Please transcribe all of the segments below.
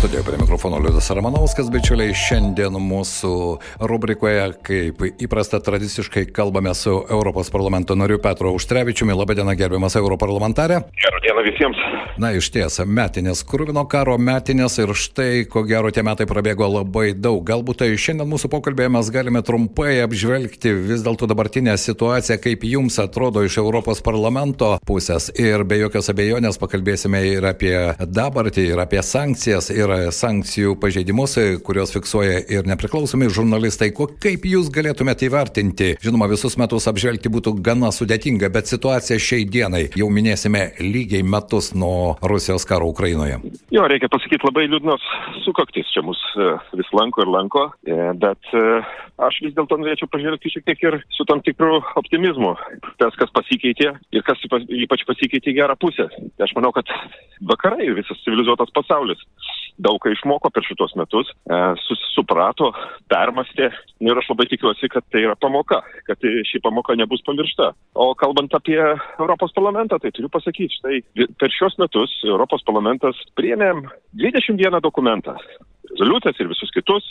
Studijoje prie mikrofono Liudas Ramanauskas, bičiuliai, šiandien mūsų rubrikoje, kaip įprasta tradiciškai, kalbame su Europos parlamento nariu Petru Užtrevičiumi. Labadiena, gerbiamas europarlamentarė. Gerą dieną visiems. Na, iš ties, metinės, krūvino karo metinės ir štai, ko gero, tie metai prabėgo labai daug. Galbūt tai šiandien mūsų pokalbėje mes galime trumpai apžvelgti vis dėlto dabartinę situaciją, kaip jums atrodo iš Europos parlamento pusės. Ir be jokios abejonės pakalbėsime ir apie dabartį, ir apie sankcijas, ir ir sankcijų pažeidimus, kurios fiksuoja ir nepriklausomi žurnalistai. Ko, kaip jūs galėtumėte įvertinti? Žinoma, visus metus apžvelgti būtų gana sudėtinga, bet situacija šiai dienai jau minėsime lygiai metus nuo Rusijos karo Ukrainoje. Jo, reikia pasakyti labai liūdnos sukaktis čia mus e, vis lanko ir lanko, e, bet e, aš vis dėlto norėčiau pažvelgti šiek tiek ir su tam tikru optimizmu. Tas, kas pasikeitė ir kas ypač pasikeitė į gerą pusę. Aš manau, kad vakarai visas civilizuotas pasaulis daug ką išmoko per šitos metus, e, suprato, permastė ir aš labai tikiuosi, kad tai yra pamoka, kad ši pamoka nebus pamiršta. O kalbant apie Europos parlamentą, tai turiu pasakyti, štai per šios metus Europos parlamentas priėmė 21 dokumentą, rezoliucijas ir visus kitus.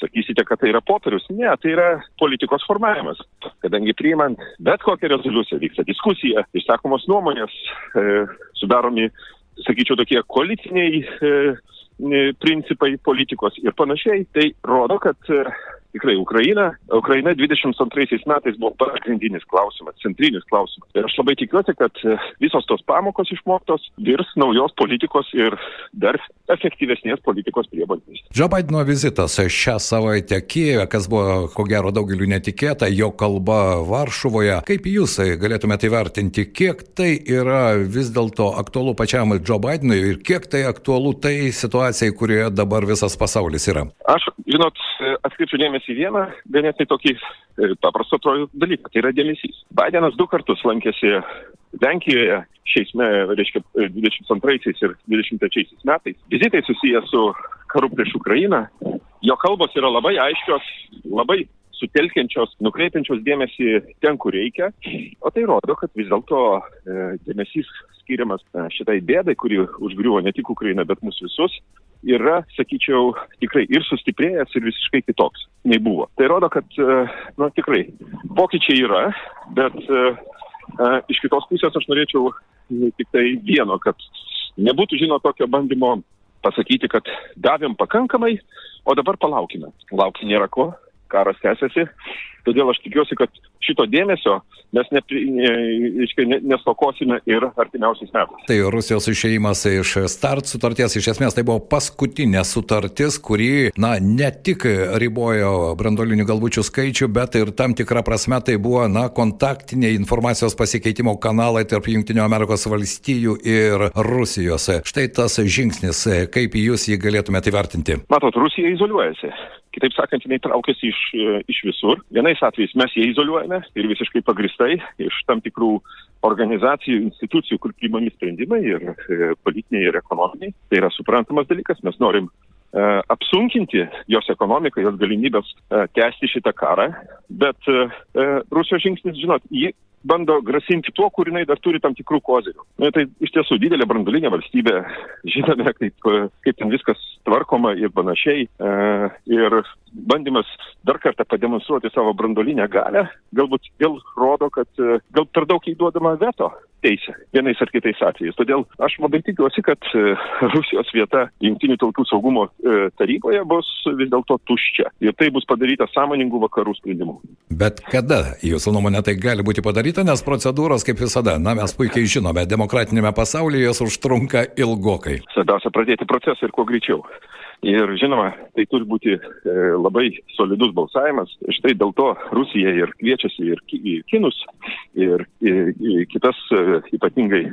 Sakysite, kad tai yra popierius. Ne, tai yra politikos formavimas. Kadangi priimant bet kokią rezoliuciją vyksta diskusija, išsakomos nuomonės, e, sudaromi, sakyčiau, tokie koaliciniai e, principai politikos ir panašiai, tai rodo, kad e, tikrai Ukraina, Ukraina 22 metais buvo pagrindinis klausimas, centrinis klausimas. Ir aš labai tikiuosi, kad e, visos tos pamokos išmoktos virs naujos politikos ir dar efektyvesnės politikos priemonės. Džo Baideno vizitas šią savaitę Kijeve, kas buvo ko gero daugeliu netikėta, jo kalba Varšuvoje. Kaip jūs galėtumėte įvertinti, kiek tai yra vis dėlto aktualu pačiam Džo Baidenui ir kiek tai aktualu tai situacijai, kurioje dabar visas pasaulis yra? Aš, žinot, atkreipčiau dėmesį dėmesį į vieną ganėtinai tokį e, paprastą dalyką, tai yra dėmesys. Bidenas du kartus lankėsi Lenkijoje šiais, reiškia, 22 ir 23 metais. Vizitai susiję su karu prieš Ukrainą. Jo kalbos yra labai aiškios, labai sutelkiančios, nukreipiančios dėmesį ten, kur reikia. O tai rodo, kad vis dėlto e, dėmesys skiriamas e, šitai bėdai, kuri užgriuvo ne tik Ukrainą, bet mus visus, yra, sakyčiau, tikrai ir sustiprėjęs, ir visiškai kitoks nei buvo. Tai rodo, kad, e, na, tikrai, pokyčiai yra, bet e, e, iš kitos pusės aš norėčiau tik tai vieno, kad nebūtų, žino, tokio bandymo pasakyti, kad davėm pakankamai, o dabar palaukime. Laukti nėra ko, karas tęsiasi, todėl aš tikiuosi, kad šito dėmesio mes ne, ne, nestokosime ir artimiausiais metais. Tai Rusijos išėjimas iš start sutarties, iš esmės tai buvo paskutinė sutartis, kuri, na, ne tik ribojo brandolinių galvučių skaičių, bet ir tam tikrą prasme tai buvo, na, kontaktiniai informacijos pasikeitimo kanalai tarp Junktinio Amerikos valstijų ir Rusijos. Štai tas žingsnis, kaip jūs jį galėtumėte įvertinti? Matot, Rusija izoliuojasi. Kitaip sakant, jinai traukiasi iš, iš visur. Vienais atvejais mes ją izoliuojame ir visiškai pagristai iš tam tikrų organizacijų, institucijų, kur priimami sprendimai ir e, politiniai ir ekonominiai. Tai yra suprantamas dalykas, mes norim e, apsunkinti jos ekonomiką, jos galimybės e, tęsti šitą karą, bet Rusijos žingsnis, žinot, ji bando grasinti tuo, kur jinai dar turi tam tikrų kozirių. Na, tai iš tiesų didelė brandulinė valstybė, žinome, kaip, kaip ten viskas tvarkoma ir panašiai. E, ir bandymas dar kartą pademonstruoti savo branduolinę galę, galbūt vėl rodo, kad e, gal per daug įduodama veto teisę vienais ar kitais atvejais. Todėl aš labai tikiuosi, kad e, Rusijos vieta Junktinių tautų saugumo e, taryboje bus vis dėlto tuščia. Ir tai bus padaryta sąmoningų vakarų sprendimu. Bet kada, jūsų nuomonė, tai gali būti padaryta, nes procedūros, kaip visada, na mes puikiai žinome, demokratinėme pasaulyje jos užtrunka ilgokai. Svarbiausia pradėti procesą ir kuo greičiau. Ir žinoma, tai turi būti e, labai solidus balsavimas. Štai dėl to Rusija ir kviečiasi ir kinus, ir, ir, ir kitas e, ypatingai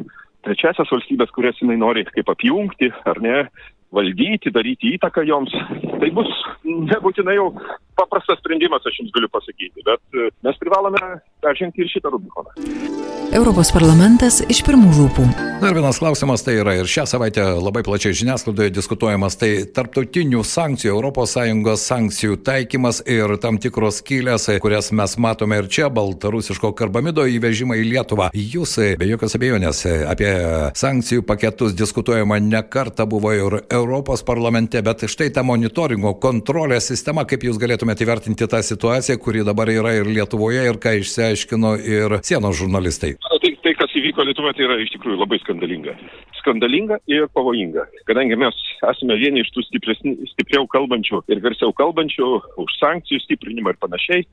trečiasias valstybės, kurias jinai nori kaip apjungti, ar ne, valdyti, daryti įtaką joms. Tai bus nebūtinai jau paprastas sprendimas, aš jums galiu pasakyti, bet e, mes privalome peržengti ir šitą Rubikoną. Europos parlamentas iš pirmų lūpų. Dar vienas klausimas tai yra ir šią savaitę labai plačiai žiniasklaidoje diskutuojamas, tai tarptautinių sankcijų, ES sankcijų taikymas ir tam tikros skylės, kurias mes matome ir čia, baltarusiško karbamido įvežimą į Lietuvą. Jūs, be jokios abejonės, apie sankcijų paketus diskutuojama ne kartą buvo ir Europos parlamente, bet štai ta monitoringo kontrolės sistema, kaip jūs galėtumėte įvertinti tą situaciją, kuri dabar yra ir Lietuvoje, ir ką išsiaiškino ir sienos žurnalistai. Tai, tai, kas įvyko Lietuvoje, tai yra iš tikrųjų labai skandalinga. Skandalinga ir pavojinga. Kadangi mes esame vieni iš tų stipriau kalbančių ir garsiau kalbančių už sankcijų stiprinimą ir panašiai,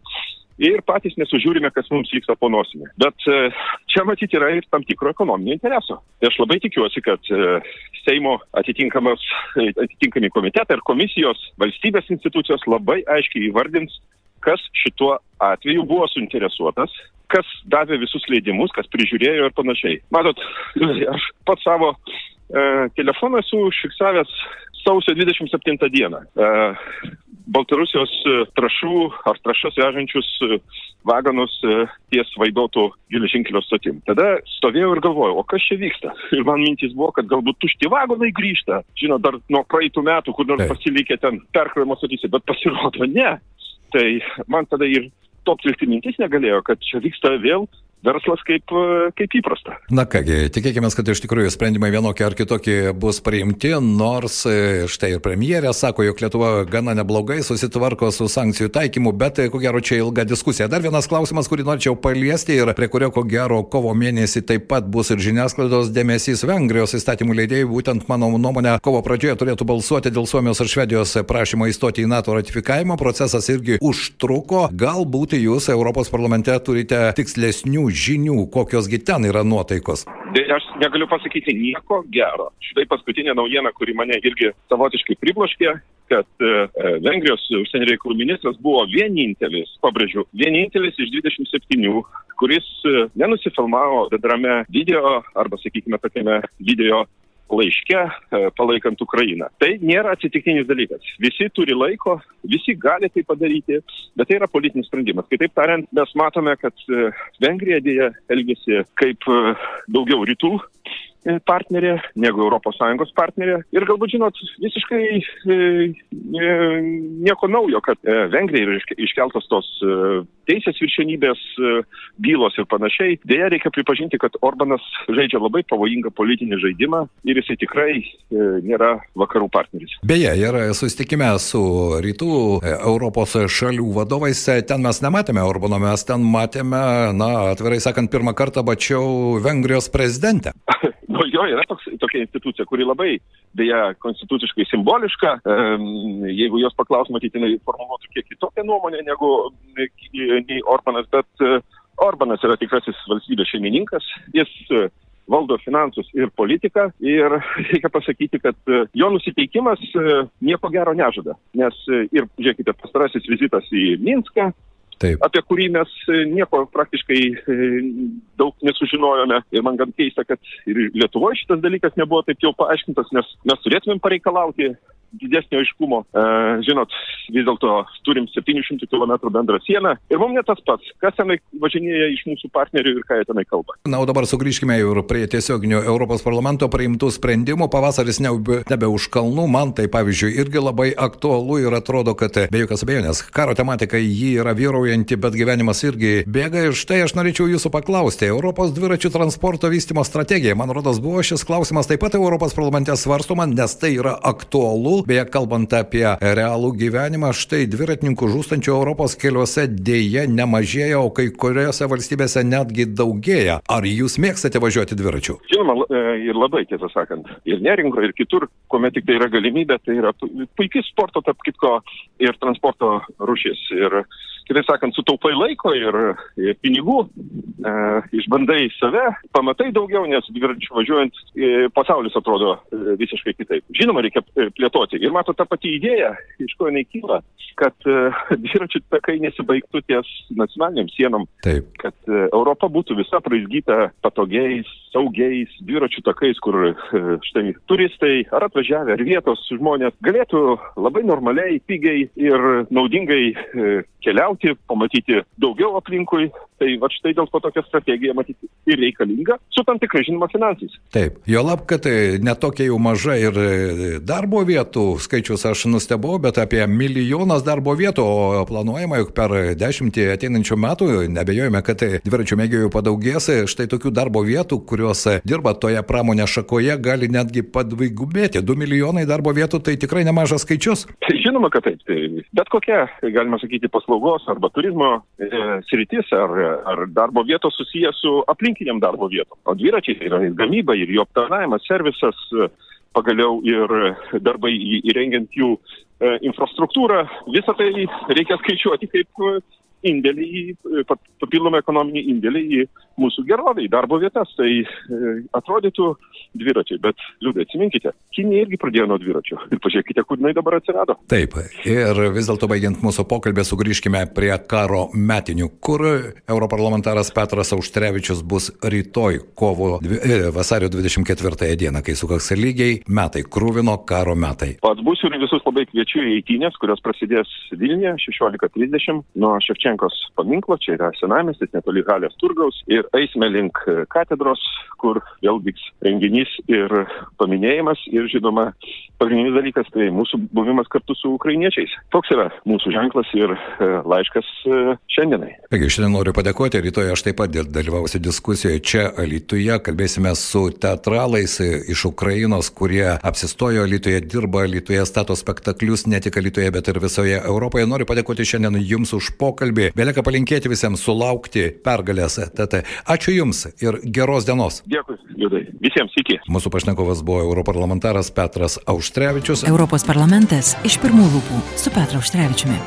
ir patys nesužiūrime, kas mums vyksta po nosimi. Bet e, čia matyti yra ir tam tikro ekonominio intereso. Tai aš labai tikiuosi, kad e, Seimo atitinkami komitetai ir komisijos valstybės institucijos labai aiškiai įvardins, kas šituo atveju buvo suinteresuotas, kas davė visus leidimus, kas prižiūrėjo ir panašiai. Matot, aš pats savo e, telefoną esu užfiksavęs sausio 27 dieną. E, Baltarusijos e, trašų ar trašas vežančius e, vagonus e, ties vaidotų geležinkelio stotim. Tada stovėjau ir galvojau, o kas čia vyksta? Ir man mintis buvo, kad galbūt tušti vagonai grįžta. Žinot, dar nuo praeitų metų, kur nors pasilikė ten perkrovimo stotyse, bet pasirodo ne. Tai man tada ir toptelti mintis negalėjo, kad čia vyksta vėl verslas kaip, kaip įprasta. Na kągi, tikėkime, kad iš tikrųjų sprendimai vienokie ar kitokie bus priimti, nors e, štai ir premjerė sako, jog Lietuva gana neblogai susitvarko su sankcijų taikymu, bet e, ko gero čia ilga diskusija. Dar vienas klausimas, kurį norėčiau paliesti ir prie kurio ko gero kovo mėnesį taip pat bus ir žiniasklaidos dėmesys Vengrijos įstatymų leidėjai, būtent mano nuomonė, kovo pradžioje turėtų balsuoti dėl Suomijos ir Švedijos prašymo įstoti į NATO ratifikavimą. Procesas irgi užtruko. Galbūt jūs Europos parlamente turite tikslesnių žinių, kokios gi ten yra nuotaikos? Tai aš negaliu pasakyti nieko gero. Štai paskutinė naujiena, kuri mane irgi savotiškai pribloškė, kad e, e Vengrijos užsienio reikalų ministras buvo vienintelis, pabrėžiu, vienintelis iš 27, kuris e, nenusifilmavo bedrame video arba, sakykime, tokiame video laiške e, palaikant Ukrainą. Tai nėra atsitiktinis dalykas. Visi turi laiko, visi gali tai padaryti, bet tai yra politinis sprendimas. Kitaip tariant, mes matome, kad e, Vengrija dėja elgesi kaip e, daugiau rytų partnerė negu ES partnerė. Ir galbūt, žinot, visiškai e, e, nieko naujo, kad e, Vengrija yra iškeltos tos e, teisės viršenybės e, bylos ir panašiai. Deja, reikia pripažinti, kad Orbanas žaidžia labai pavojingą politinį žaidimą ir jisai tikrai e, nėra vakarų partneris. Beje, ir susitikime su rytų e, Europos šalių vadovais, e, ten mes nematėme Orbano, mes ten matėme, na, atvirai sakant, pirmą kartą mačiau Vengrijos prezidentę. Nu, jo yra toks, tokia institucija, kuri labai, beje, konstituciškai simboliška. Jeigu jos paklaus, matyti, jinai formuluotų kiek kitokią nuomonę negu nei Orbanas, bet e, Orbanas yra tikrasis valstybės šeimininkas. Jis e, valdo finansus ir politiką ir reikia pasakyti, kad e, jo nusiteikimas nieko gero nežada. Nes ir, žiūrėkite, pastarasis vizitas į Minską, Taip. apie kurį mes e, nieko praktiškai e, daug nesužinojome. Ir man gan keista, kad ir Lietuvoje šitas dalykas nebuvo taip jau paaiškintas, nes mes turėtumėm pareikalauti didesnio aiškumo. E, žinot, vis dėlto turim 700 km bendrą sieną ir mums ne tas pats, kas tenai važinėja iš mūsų partnerių ir ką jie tenai kalba. Na, o dabar sugrįžkime ir prie tiesioginio Europos parlamento priimtų sprendimų. Pavasaris nebe, už kalnų, man tai pavyzdžiui irgi labai aktualu ir atrodo, kad be jokios abejonės karo tematika jį yra vyraujanti, bet gyvenimas irgi bėga ir štai aš norėčiau jūsų paklausti. Europos dviračių transporto vystimo strategija, man rodos, buvo šis klausimas taip pat Europos parlamente svarstoma, nes tai yra aktualu kelių. Beje, kalbant apie realų gyvenimą, štai dviratininkų žūstančių Europos keliuose dėje nemažėja, o kai kuriuose valstybėse netgi daugėja. Ar jūs mėgstate važiuoti dviračiu? Žinoma, e, ir labai, tiesą sakant, ir neringoje, ir kitur, kuomet tik tai yra galimybė, tai yra puikiai sporto, tarp kitko, ir transporto rušis. Ir kitaip sakant, sutaupai laiko ir, ir pinigų, e, išbandai save, pamatai daugiau, nes dviračiu važiuojant e, pasaulis atrodo e, visiškai kitaip. Žinoma, reikia e, plėtoti. Ir mato tą patį idėją, iš ko jinai kyla, kad e, dviračių takai nesibaigtų ties nacionaliniam sienom. Taip. Kad e, Europa būtų visa praizgyta patogiais, saugiais dviračių takais, kur e, štai turistai ar atvažiavę, ar vietos žmonės galėtų labai normaliai, pigiai ir naudingai e, keliauti, pamatyti daugiau aplinkui Tai va štai dėl to tokia strategija matyti ir reikalinga su tam tikrai žinoma finansais. Taip, jo lab, kad tai netokia jau maža ir e, darbo vietų skaičius aš nustebau, bet apie milijonas darbo vietų, o planuojama, jog per dešimtį ateinančių metų, nebejojame, kad dviračių mėgėjų padaugės, štai tokių darbo vietų, kurios dirba toje pramonės šakoje, gali netgi padvigubėti. 2 milijonai darbo vietų tai tikrai nemažas skaičius. Tai žinoma, kad taip. Tai bet kokia, galima sakyti, paslaugos arba turizmo e, sritis ar, ar darbo vietos susijęs su aplinkiniam darbo vietom. O dviračiai tai yra ir gamyba, ir jų aptarnavimas, servisas, pagaliau ir darbai įrengiant jų e, infrastruktūrą. Visą tai reikia skaičiuoti kaip indėlį į papildomą ekonominį indėlį į mūsų gerovę, į darbo vietas. Tai e, atrodytų dviračiai, bet liūdai atsiminkite, Kinija irgi pradėjo nuo dviračių. Ir pažiūrėkite, kur jinai dabar atsirado. Taip, ir vis dėlto baigiant mūsų pokalbį, sugrįžkime prie karo metinių, kur europarlamentaras Petras Auštrevičius bus rytoj, kovo e, vasario 24 dieną, kai sukaks lygiai metai, krūvino karo metai. Pats būsiu ir visus labai kviečiu į eitynės, kurios prasidės Vilniuje 16.30 nuo Ševčenkos paminklo, čia yra senamestis netoli Halės turgaus ir eisime link katedros, kur vėl vyks renginys ir paminėjimas ir žinoma, pagrindinis dalykas tai mūsų buvimas kartu su ukrainiečiais. Toks yra mūsų ženklas ir e, laiškas e, šiandienai. Taigi, šiandien noriu padėkoti, rytoj aš taip pat dalyvausiu diskusijoje čia Alytuje, kalbėsime su teatralais iš Ukrainos, kurie apsistojo Alytuje, dirba Alytuje, stato spektaklius ne tik Alytuje, bet ir visoje Europoje. Noriu padėkoti šiandien Jums už pokalbį. Belieka palinkėti visiems sulaukti pergalės. Tad ačiū Jums ir geros dienos. Dėkui, Judai. Visiems iki. Mūsų pašnekovas buvo europarlamentaras Petras Auštrevičius. Europos parlamentas iš pirmų lūpų su Petru Auštrevičiumi.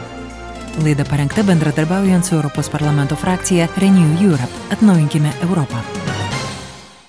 Laida parengta bendradarbiaujant su Europos parlamento frakcija Renew Europe. Atnaujinkime Europą.